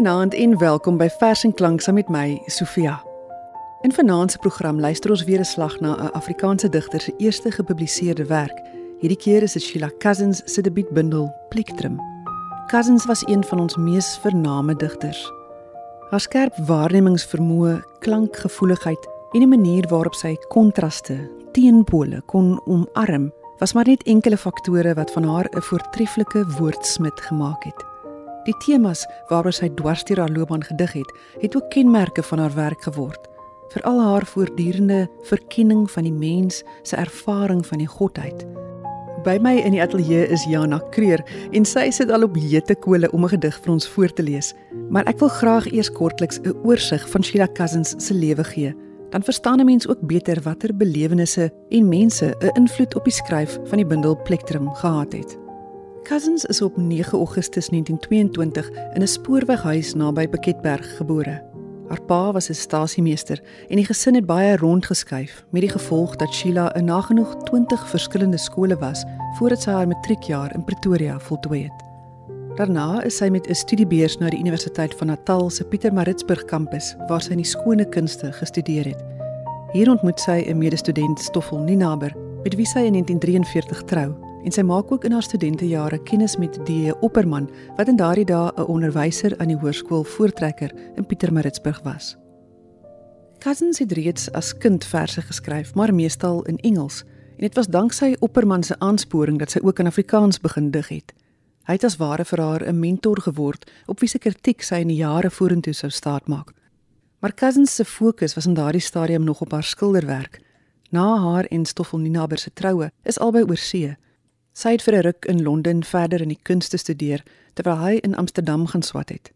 Goeienaand en welkom by Vers en Klank saam met my, Sofia. In vanaand se program luister ons weer 'n slag na 'n Afrikaanse digter se eerste gepubliseerde werk. Hierdie keer is dit Sheila Cousins se debuutbundel Plektrum. Cousins was een van ons mees vername digters. Haar skerp waarnemingsvermoë, klankgevoeligheid en 'n manier waarop sy kontraste, teenpole kon omarm, was maar net enkele faktore wat van haar 'n voortreffelike woordsmid gemaak het. Die temas waaroor sy dwarsteer haar loopbaan gedig het, het ook kenmerke van haar werk geword. Veral haar voortdurende verkenning van die mens se ervaring van die godheid. By my in die ateljee is Jana Kreur en sy sit al op hete kole om 'n gedig vir ons voor te lees. Maar ek wil graag eers kortliks 'n oorsig van Sheila Cousins se lewe gee. Dan verstaan 'n mens ook beter watter belewennisse en mense 'n invloed op die skryf van die bundel Plektrum gehad het. Cousins is op 9 Augustus 1922 in 'n spoorweghuis naby Piketberg gebore. Haar pa was 'n stasiemeester en die gesin het baie rondgeskuif met die gevolg dat Sheila 'n nagenoeg 20 verskillende skole was voordat sy haar matriekjaar in Pretoria voltooi het. Daarna is sy met 'n studiebeurs na die Universiteit van Natal se Pietermaritzburg kampus waar sy in die skone kunste gestudeer het. Hier ontmoet sy 'n medestudent Stoffel Ninaber met wie sy in 1943 trou en sy maak ook in haar studentejare kennis met die Opperman wat in daardie dae 'n onderwyser aan die hoërskool Voortrekker in Pietermaritzburg was. Cousins het reeds as kind verse geskryf, maar meestal in Engels en dit was danksy Opperman se aansporing dat sy ook in Afrikaans begin dig het. Hy het as ware vir haar 'n mentor geword op wie se kritiek sy in die jare vorentoe sou staatmaak. Maar Cousins se fokus was in daardie stadium nog op haar skilderwerk. Na haar en Stoffel Ninaber se troue is albei oor see Sy het vir 'n ruk in Londen verder in die kunste studeer terwyl hy in Amsterdam gaan swat het.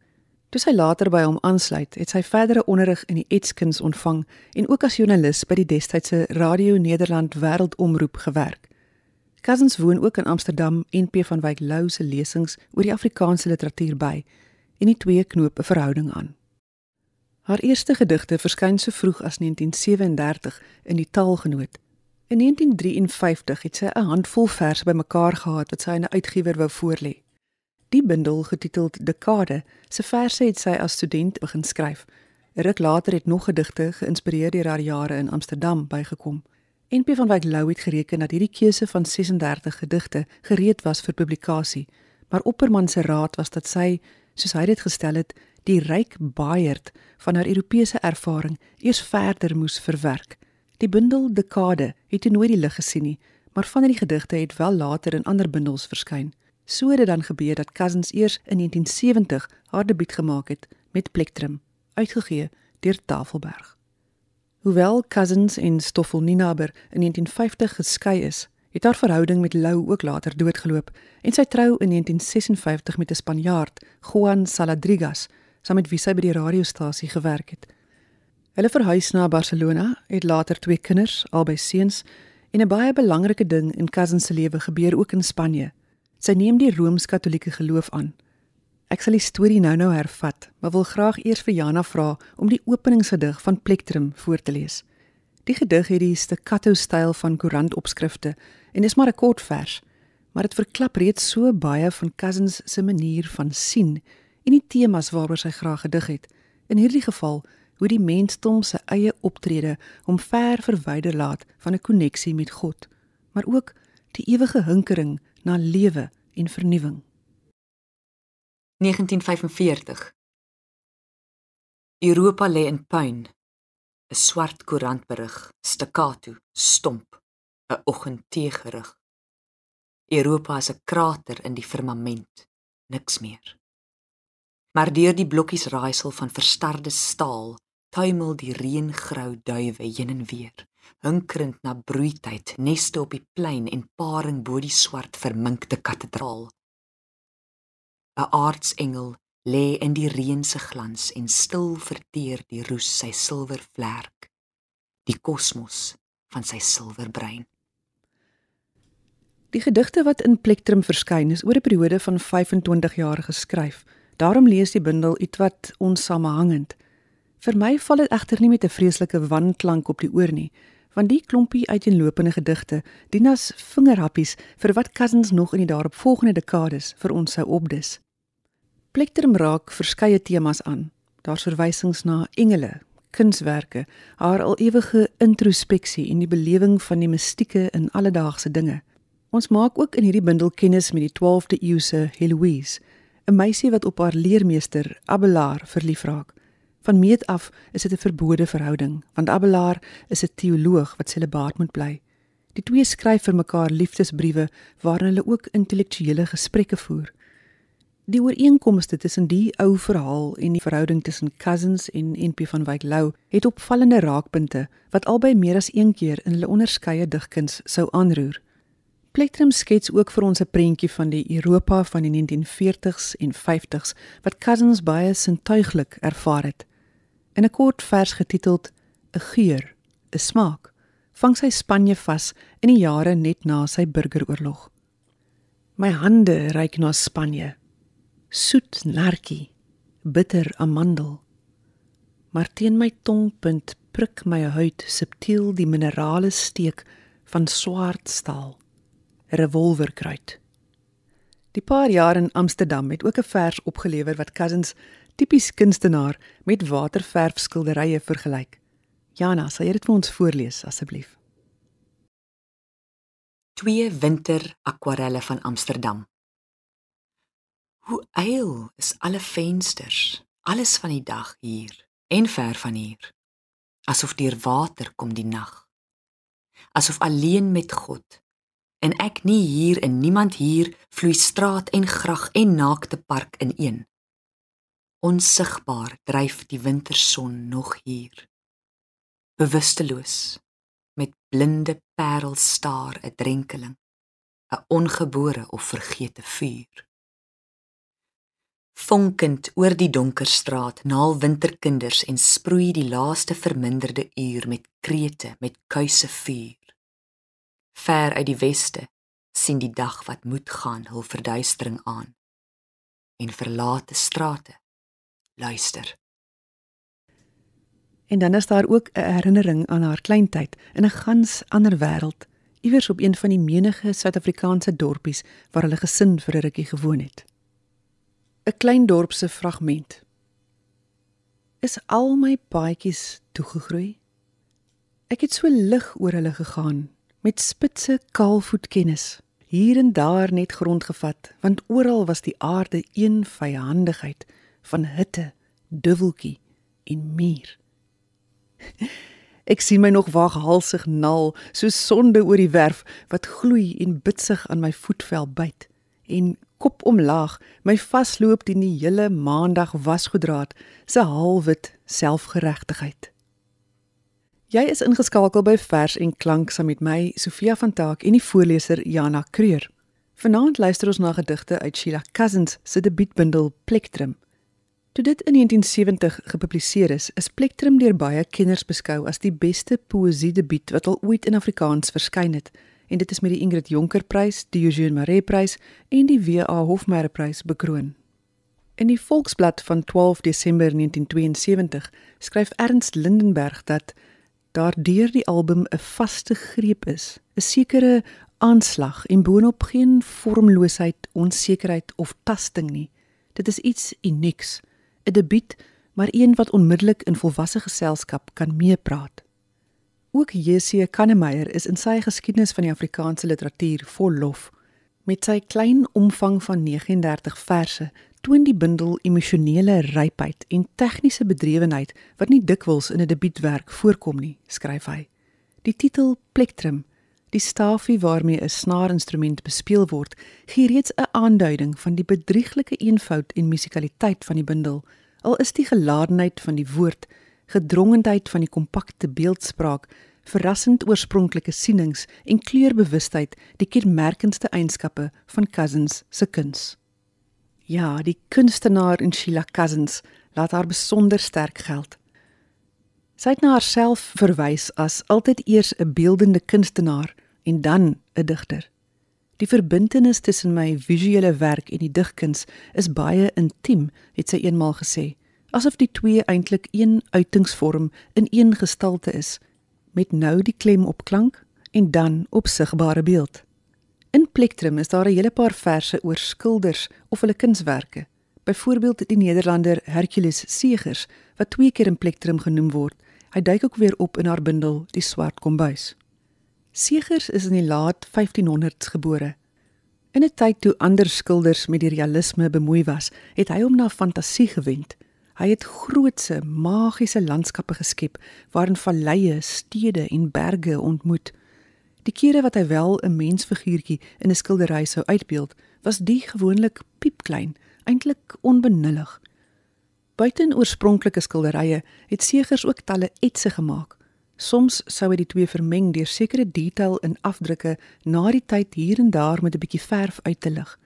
Toe sy later by hom aansluit, het sy verdere onderrig in die etskuns ontvang en ook as joernalis by die destydse Radio Nederland Wêreldomroep gewerk. Cousins woon ook in Amsterdam en P van Wyk Lou se lesings oor die Afrikaanse literatuur by en die twee knoop 'n verhouding aan. Haar eerste gedigte verskyn so vroeg as 1937 in die Taalgenoot In 1953 het sy 'n handvol verse bymekaar gehad wat sy aan 'n uitgewer wou voorlê. Die bundel, getiteld Dekade, se verse het sy as student begin skryf. Ruk later het nog gedigte geïnspireer deur haar jare in Amsterdam bygekom. NP van Wyk Lou het gereken dat hierdie keuse van 36 gedigte gereed was vir publikasie, maar Opperman se raad was dat sy, soos hy dit gestel het, die ryk baaierd van haar Europese ervaring eers verder moes verwerk. Die bundel Dekade het nooit die lig gesien nie, maar van die gedigte het wel later in ander bundels verskyn. So het dit dan gebeur dat Cousins eers in 1970 haar debuut gemaak het met Plektrum, uitgegee deur Tafelberg. Hoewel Cousins en Stoffel Ninaber in 1950 geskei is, het haar verhouding met Lou ook later doodgeloop en sy trou in 1956 met 'n Spanjaard, Juan Saladrigas, saam met wie sy by die radiostasie gewerk het. Hulle verhuis na Barcelona, het later twee kinders, albei seuns, en 'n baie belangrike ding in Cousin se lewe gebeur ook in Spanje. Sy neem die Rooms-Katolieke geloof aan. Ek sal die storie nou-nou hervat, maar wil graag eers vir Jana vra om die openingsgedig van Plektrum voor te lees. Die gedig het die staccato-styl van koerantopskrifte en is maar 'n kort vers, maar dit verklap reeds so baie van Cousins se manier van sien en die temas waaroor sy graag gedig het. In hierdie geval hoe die mensdom se eie optrede hom ver verwyder laat van 'n koneksie met God, maar ook die ewige hinkering na lewe en vernuwing. 1945 Europa lê in puin. 'n Swart koerantberig, staccato, stomp, 'n oggendteegerig. Europa is 'n krater in die firmament, niks meer. Maar deur die blokkies raaisel van verstarde staal tuimel die reëngrou duwe heen en weer, hinkerend na broeityd, neste op die plein en paring bo die swart verminkte kathedraal. 'n Aardsengel lê in die reën se glans en stil verteer die roes sy silwer vlerk, die kosmos van sy silwerbrein. Die gedigte wat in Plektrum verskyn is oor 'n periode van 25 jaar geskryf. Daarom lees die bundel ietwat onsamehangend. Vir my val dit egter nie met 'n vreeslike wanklank op die oor nie, want die klompie uiteenlopende gedigte dien as vingerhappies vir wat Cousins nog in die daaropvolgende dekades vir ons sou opdis. Plektrum raak verskeie temas aan. Daar's verwysings na engele, kunswerke, haar al ewige introspeksie en die belewing van die mistieke in alledaagse dinge. Ons maak ook in hierdie bundel kennis met die 12de eeuse Heloise, 'n meisie wat op haar leermeester Abelard verlief raak. Van meet af is dit 'n verbode verhouding, want Abelard is 'n teoloog wat celibaat moet bly. Die twee skryf vir mekaar liefdesbriewe waarin hulle ook intellektuele gesprekke voer. Die ooreenkomste tussen die ou verhaal en die verhouding tussen Cousins en NP van Wyk Lou het opvallende raakpunte wat albei meer as een keer in hulle onderskeie digkuns sou aanroer. Plektrum skets ook vir ons 'n prentjie van die Europa van die 1940s en 50s wat Cousins baie sintuiglik ervaar het. In 'n kort vers getiteld 'n geur, 'n smaak, vang sy Spanje vas in die jare net na sy burgeroorlog. My hande reik na Spanje. Soet nartjie, bitter amandel. Maar teen my tongpunt prik my huid subtiel die minerale steek van swart staal. Revolverkruit. Die paar jaar in Amsterdam het ook 'n vers opgelewer wat Cousins tipies kunstenaar met waterverfskilderye vergelyk. Jana, sal jy dit vir ons voorlees asseblief? Twee winter akwarelle van Amsterdam. Hoe eil is alle vensters, alles van die dag hier en ver van hier. Asof deur water kom die nag. Asof alleen met God en ek nie hier en niemand hier vloei straat en grag en naakte park in een. Onsigbaar dryf die winterson nog hier. Bewusteloos met blinde parels staar 'n drenkeling, 'n ongebore of vergete vuur. Fonkend oor die donker straat naal winterkinders en sproei die laaste verminderde uur met krete met kuise vuur. Ver uit die weste sien die dag wat moet gaan hul verduistering aan en verlate strate luister. En dan is daar ook 'n herinnering aan haar kleintyd in 'n gans ander wêreld, iewers op een van die menige Suid-Afrikaanse dorpies waar hulle gesin vir 'n rukkie gewoon het. 'n Klein dorp se fragment. Is al my paadjies toegegroei? Ek het so lig oor hulle gegaan met spitse kaalvoetkennis hier en daar net grond gevat want oral was die aarde een vyandigheid van hitte, duweltjie en muur. Ek sien my nog waaghalsig nal, so sonde oor die werf wat gloei en bitsig aan my voetvel byt en kop omlaag my vasloop teen die hele maandag wasgoedraad se halwit selfgeregtigheid. Jy is ingeskakel by Vers en Klank saam met my Sofia van Taak en die voorleser Jana Kreur. Vanaand luister ons na gedigte uit Sheila Cousins se debuutbundel Plektrum. Toe dit in 1970 gepubliseer is, is Plektrum deur baie kenners beskou as die beste poësie debuut wat al ooit in Afrikaans verskyn het, en dit is met die Ingrid Jonker Prys, die Eugene Maree Prys en die W.A. Hofmeyer Prys bekroon. In die Volksblad van 12 Desember 1972 skryf Ernst Lindenberg dat daar deur die album 'n vaste greep is, 'n sekere aanslag en boonop geen vormloosheid, onsekerheid of tasting nie. Dit is iets unieks. 'n debuut, maar een wat onmiddellik in volwasse geselskap kan meepraat. Ook J.C. Kannemeyer is in sy geskiedenis van die Afrikaanse literatuur vol lof. Met sy klein omvang van 39 verse toon die bundel emosionele rypheid en tegniese bedrywenheid wat nie dikwels in 'n debuutwerk voorkom nie, skryf hy. Die titel Plektrum, die stafie waarmee 'n snaarinstrument bespeel word, gee reeds 'n aanduiding van die bedrieglike eenvoud en musikaliteit van die bundel Al is die geladenheid van die woord, gedrongendheid van die kompakte beeldspraak, verrassend oorspronklike sienings en kleurbewustheid die kenmerkendste eienskappe van Cousins se kuns. Ja, die kunstenaar in Sheila Cousins laat haar besonder sterk geld. Sy het na haarself verwys as altyd eers 'n beeldende kunstenaar en dan 'n digter. Die verbintenis tussen my visuele werk en die digkuns is baie intiem, het sy eenmaal gesê, asof die twee eintlik een uitingsvorm in een gestalte is, met nou die klem op klank en dan op sigbare beeld. In Plektrum is daar 'n hele paar verse oor skilders of hulle kunswerke, byvoorbeeld die Nederlander Hercules Segers wat twee keer in plektrum genoem word. Hy duik ook weer op in haar bundel Die Swart Kombuis. Segers is in die laat 1500s gebore. In 'n tyd toe ander skilders met die realisme bemoei was, het hy hom na fantasie gewend. Hy het grootse, magiese landskappe geskep waarin valleie, stede en berge ontmoet. Die kere wat hy wel 'n mensfiguurtjie in 'n skildery sou uitbeeld, was die gewoonlik piepklein, eintlik onbenullig. Buiten oorspronklike skilderye het Segers ook talle etse gemaak. Soms sou hy die twee vermeng deur sekere detail in afdrukke na die tyd hier en daar met 'n bietjie verf uit te lig.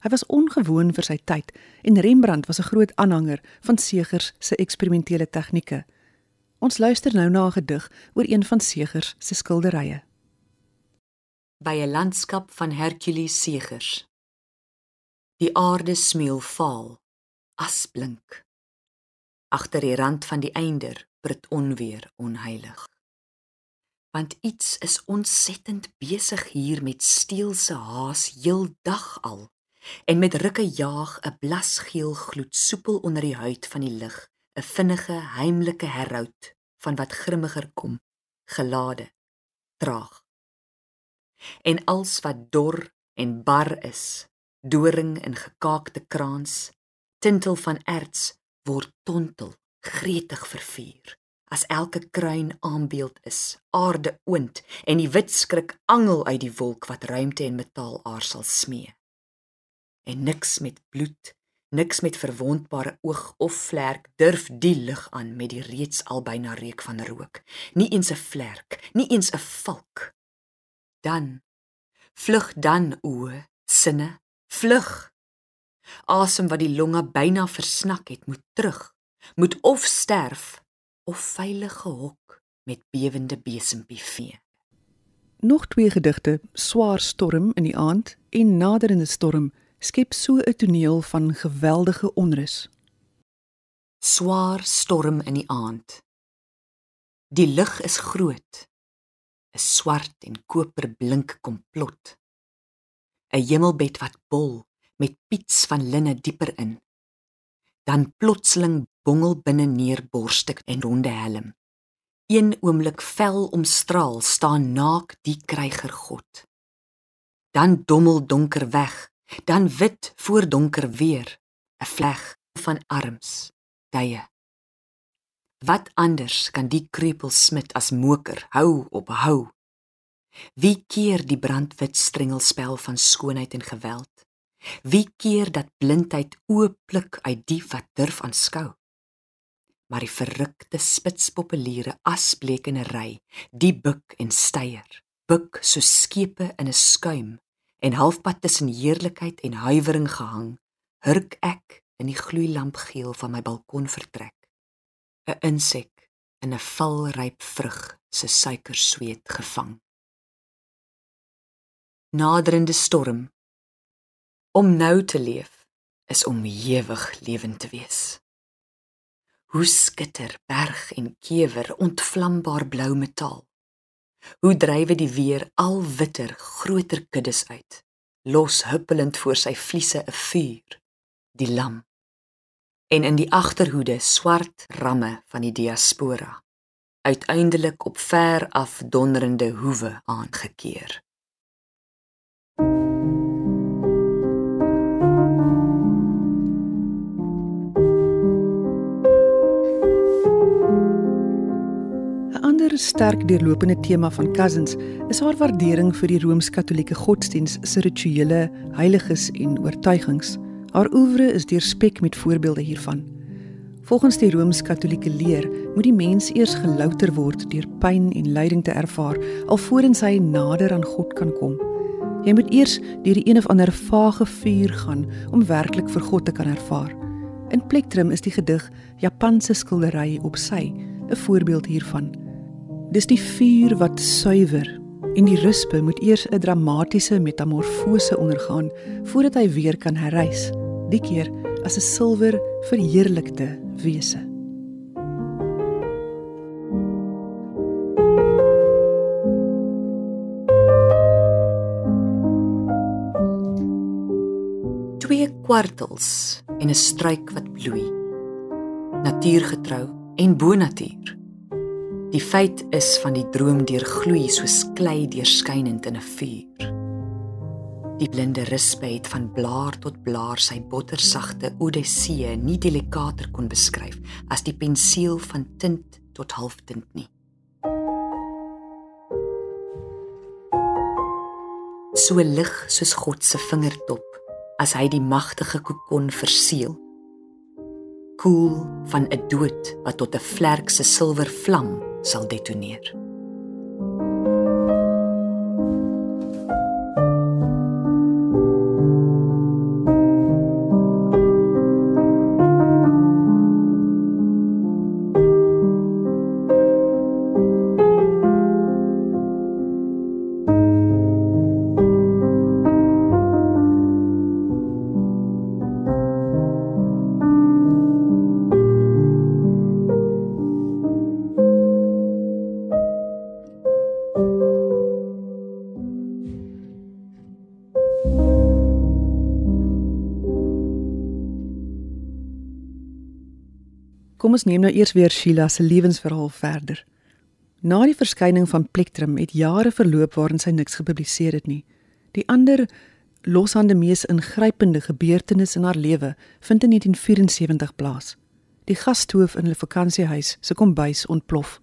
Hy was ongewoon vir sy tyd en Rembrandt was 'n groot aanhanger van Segers se eksperimentele tegnieke. Ons luister nou na 'n gedig oor een van Segers se skilderye. By 'n landskap van Hercules Segers. Die aarde smeel vaal, asblink. Agter die rand van die einder brit onweer onheilig. Want iets is ontsettend besig hier met steelse haas heeldag al en met rukke jaag 'n blasgeel gloed soepel onder die huid van die lig, 'n vinnige, heimlike herhout van wat grimmiger kom, gelade, traag. En als wat dor en bar is, doring in gekaakte kraans, tintel van erts word tontel, gretig vervuur. As elke kruin aanbeeld is, aarde oond en die wit skrik angel uit die wolk wat ruimte en metaal aarsal smee en niks met bloed, niks met verwondbare oog of vlek durf die lig aan met die reeds al byna reuk van rook. Nie eens 'n vlek, nie eens 'n valk. Dan vlug dan o, sinne, vlug. Asem wat die longe byna versnak het, moet terug, moet of sterf of veilig gehok met bewende besempie vee. Nog twee gedigte, Swaar storm in die aand en Naderende storm skep so 'n toneel van geweldige onrus. Swaar storm in die aand. Die lig is groot. 'n Swart en koperblink komplot. 'n Hemelbed wat bol met piets van linne dieper in. Dan plotseling bongel binne neer borstuk en ronde helm. Een oomblik vel omstraal staan naak die kryger God. Dan dommel donker weg dan wit voor donker weer 'n vleg van arms tye wat anders kan die krepel smit as moker hou op hou wie keer die brandwit strengelspel van skoonheid en geweld wie keer dat blindheid ooplik uit die wat durf aanskou maar die verrukte spitspopuliere asbleek in 'n ry die buk en steier buk so skepe in 'n skuim en halfpad tussen heerlikheid en huiwering gehang, hurk ek in die gloeilampgeel van my balkon vertrek. 'n Insek in 'n valryp vrug se suikersweet gevang. Naderende storm. Om nou te leef is om ewig lewend te wees. Hoe skitter berg en kewer ontvlambaar blou metaal. Hoe drywe die weer al witter, groter kuddes uit, los huppelend voor sy vliese 'n vuur, die lam. En in die agterhoede swart ramme van die diaspora, uiteindelik op ver af donderende hoewe aangekeer. 'n sterk deurlopende tema van Cousins is haar waardering vir die Rooms-Katolieke godsdiens se rituele, heiliges en oortuigings. Haar oeuvre is deurspek met voorbeelde hiervan. Volgens die Rooms-Katolieke leer moet die mens eers gelouter word deur pyn en lyding te ervaar alvorens hy nader aan God kan kom. Jy moet eers deur die een of ander vage vuur gaan om werklik vir God te kan ervaar. In Plektrum is die gedig Japanse skildery op sy 'n voorbeeld hiervan. Dis die vuur wat suiwer en die ruspe moet eers 'n dramatiese metamorfose ondergaan voordat hy weer kan herrys, die keer as 'n silwer verheerlikte wese. Twee kwartels en 'n struik wat bloei. Natuurgetrou en bonatuur. Die feit is van die droom deurgloei soos klei deurskynend in 'n vuur. Die blinde rispe het van blaar tot blaar sy bottersagte Odissee nie delikater kon beskryf as die pensiel van tint tot halftint nie. So lig soos God se vingertop as hy die magtige kokon verseël. Koel van 'n dood wat tot 'n vlerk se silwer vlam sal detoneer. Kom ons neem nou eers weer Sheila se lewensverhaal verder. Na die verskyning van Plektrum het jare verloop waarin sy niks gepubliseer het nie. Die ander loshande mees ingrypende gebeurtenis in haar lewe vind in 1974 plaas. Die gasstoof in 'n vakansiehuis se kombuis ontplof.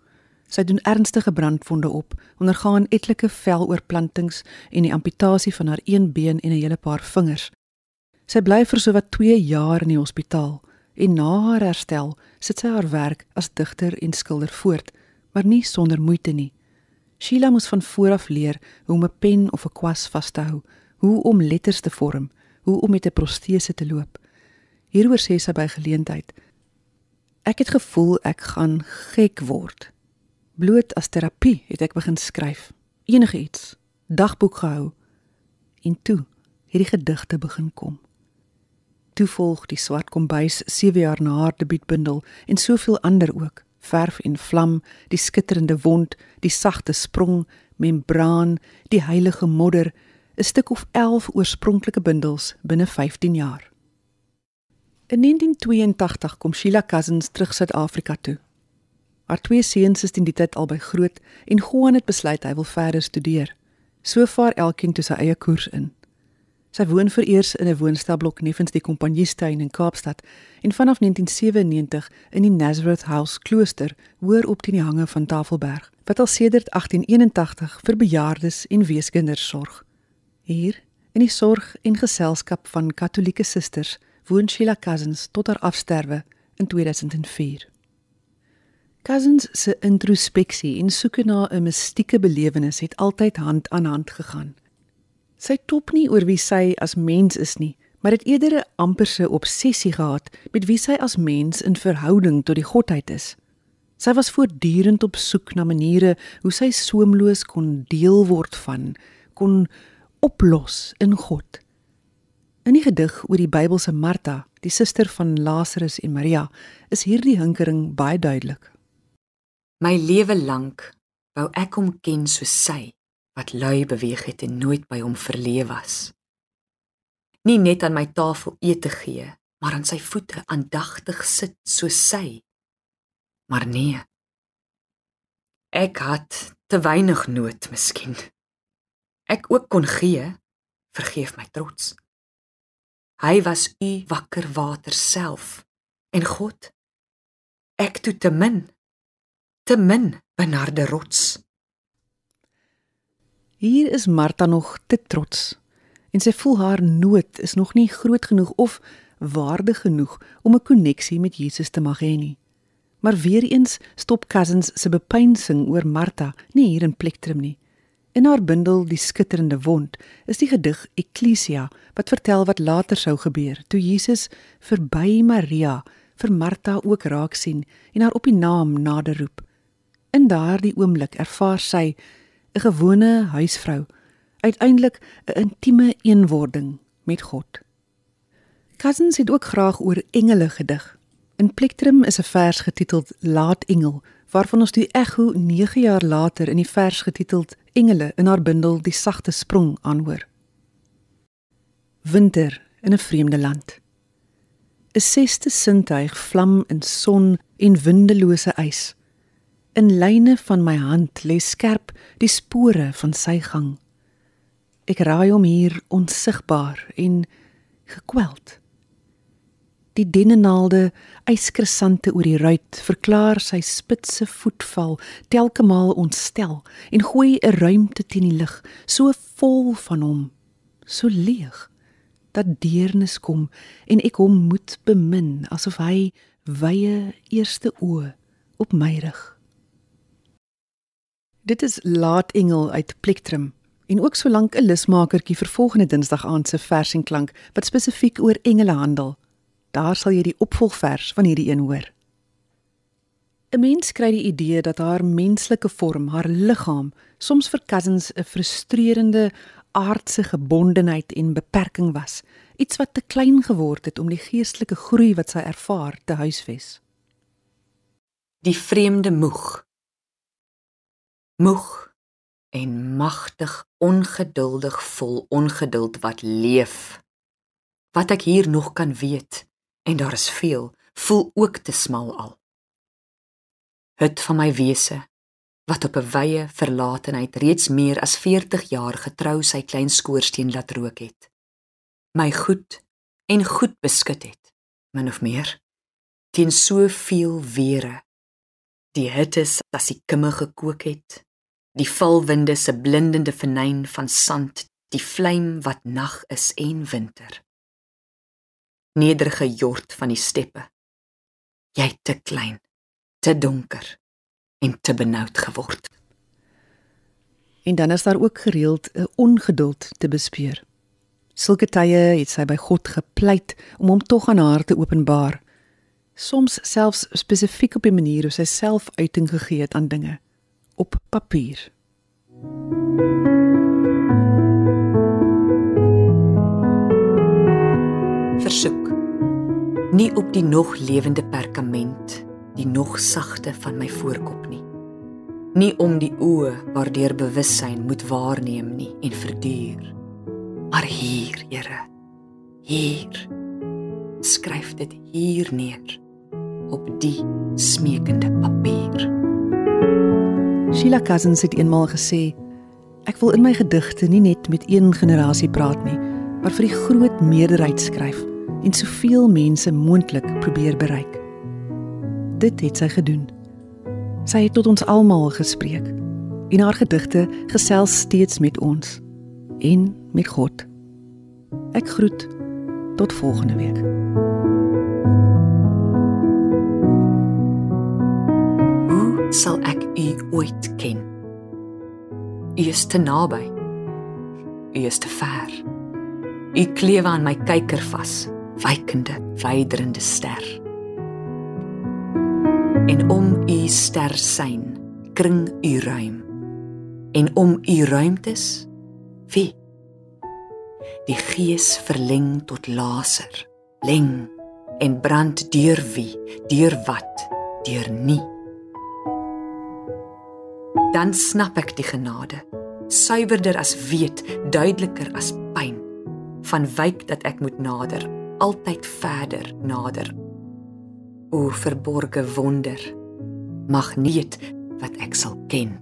Sy doen ernstige brandwonde op, ondergaan etlike veloorplantings en die amputasie van haar een been en 'n hele paar vingers. Sy bly vir sowat 2 jaar in die hospitaal en na haar herstel sit sy haar werk as digter en skilder voort, maar nie sonder moeite nie. Sheila moes van voor af leer hoe om 'n pen of 'n kwas vas te hou, hoe om letters te vorm, hoe om met 'n protese te loop. Hieroor sê sy by geleentheid: Ek het gevoel ek gaan gek word. Bloot as terapie het ek begin skryf. Enige iets, dagboek gehou. En toe het die gedigte begin kom. Toe volg die swart kombuis 7 jaar na haar debuutbundel en soveel ander ook. Verf en vlam, die skitterende wond, die sagte sprong, membraan, die heilige modder, 'n stuk of 11 oorspronklike bundels binne 15 jaar. In 1982 kom Sheila Cousins terug Suid-Afrika toe. Haar twee seuns is in die tyd albei groot en Juan het besluit hy wil verder studeer. So vaar elkeen toe sy eie koers in. Sy woon vereers in 'n woonstelblok neffens die Kompanjiestuin in Kaapstad en vanaf 1997 in die Nazareth House klooster hoër op teen die hange van Tafelberg wat al sedert 1881 vir bejaardes en weeskinders sorg. Hier in die sorg en geselskap van Katolieke susters woon Sheila Cousins tot haar afsterwe in 2004. Cousins se introspeksie en soeke na 'n mistieke belewenis het altyd hand aan hand gegaan. Sy top nie oor wie sy as mens is nie, maar het eerder 'n amperse obsessie gehad met wie sy as mens in verhouding tot die godheid is. Sy was voortdurend op soek na maniere hoe sy soemloos kon deel word van, kon oplos in God. In die gedig oor die Bybelse Martha, die suster van Lazarus en Maria, is hierdie hinkering baie duidelik. My lewe lank wou ek hom ken soos sy wat lui beweeg het en nooit by hom verleef was. Nie net aan my tafel eet te gee, maar aan sy voete aandagtig sit soos sy. Maar nee. Ek het te weinig nood miskien. Ek ook kon gee, vergeef my trots. Hy was u wakker water self en God ek toe te min te min benarde rots Hier is Martha nog te trots en sy voel haar nood is nog nie groot genoeg of waardig genoeg om 'n koneksie met Jesus te mag hê nie. Maar weer eens stop Cousins se bepeinsing oor Martha nie hier in plektrum nie. In haar bundel Die skitterende wond is die gedig Ecclesia wat vertel wat later sou gebeur toe Jesus verby Maria vir Martha ook raak sien en haar op die naam nader roep. In daardie oomblik ervaar sy 'n gewone huisvrou, uiteindelik 'n intieme eenwording met God. Cousins het ook graag oor engele gedig. In Plektrum is 'n vers getiteld Laat Engel, waarvan ons die ekho 9 jaar later in die vers getiteld Engele in haar bundel Die sagte sprong aanhoor. Winter in 'n vreemde land. 'n sesde sintuig vlam in son en windelose ys. In lyne van my hand lê skerp die spore van sy gang. Ek raai hom hier onsigbaar en gekweld. Die dennenaalde yskrissante oor die ruit verklaar sy spitse voetval telke maal ontstel en gooi 'n ruimte teen die lig so vol van hom so leeg dat deernis kom en ek hom moet bemin asof hy wye eerste oë op my rig Dit is Laat Engel uit Plektrum en ook solank 'n lusmakertjie vir volgende Dinsdag aand se vers en klank wat spesifiek oor engele handel. Daar sal jy die opvolgvers van hierdie een hoor. 'n Mens kry die idee dat haar menslike vorm, haar liggaam, soms vir Cousins 'n frustrerende aardse gebondenheid en beperking was, iets wat te klein geword het om die geestelike groei wat sy ervaar te huisves. Die vreemde moeg moeg en magtig ongeduldig vol ongeduld wat leef. Wat ek hier nog kan weet en daar is veel voel ook te smal al. Hut van my wese wat op 'n wye verlatenheid reeds meer as 40 jaar getrou sy klein skoorsteen laat rook het my goed en goed beskut het min of meer teen soveel were. Die hitte as die kimme gekook het die valwinde se blindende venyn van sand, die vlam wat nag is en winter. Nederige jord van die steppe. Jy te klein, te donker en te benoud geword. En dan is daar ook gereeld 'n ongeduld te bespeur. Sulke tye het sy by God gepleit om hom tog aan haar te openbaar. Soms selfs spesifiek op 'n manier hoe sy self uiting gegee het aan dinge op papier. Versoek nie op die nog lewende perkament, die nog sagte van my voorkop nie. Nie om die oë waardeur bewussyn moet waarneem nie en verduur. Maar hier, Here, hier skryf dit hier neer op die smeekende papier. Sheila Cousins het eenmaal gesê: "Ek wil in my gedigte nie net met een generasie praat nie, maar vir die groot meerderheid skryf en soveel mense moontlik probeer bereik." Dit het sy gedoen. Sy het tot ons almal gespreek en haar gedigte gesels steeds met ons en met God. Ek groet tot volgende week. Sal ek u ooit ken. U is te naby. U is te ver. U kleef aan my kyker vas, wykende, wyderende ster. En om u ster syn, kring u ruim. En om u ruimtes, wie? Die gees verleng tot laser, leng en brand deur wie, deur wat, deur nie dan snap ek die genade. Suiwerder as weet duideliker as pyn. Van wyk dat ek moet nader altyd verder nader. O verborge wonder mag nie wat ek sal ken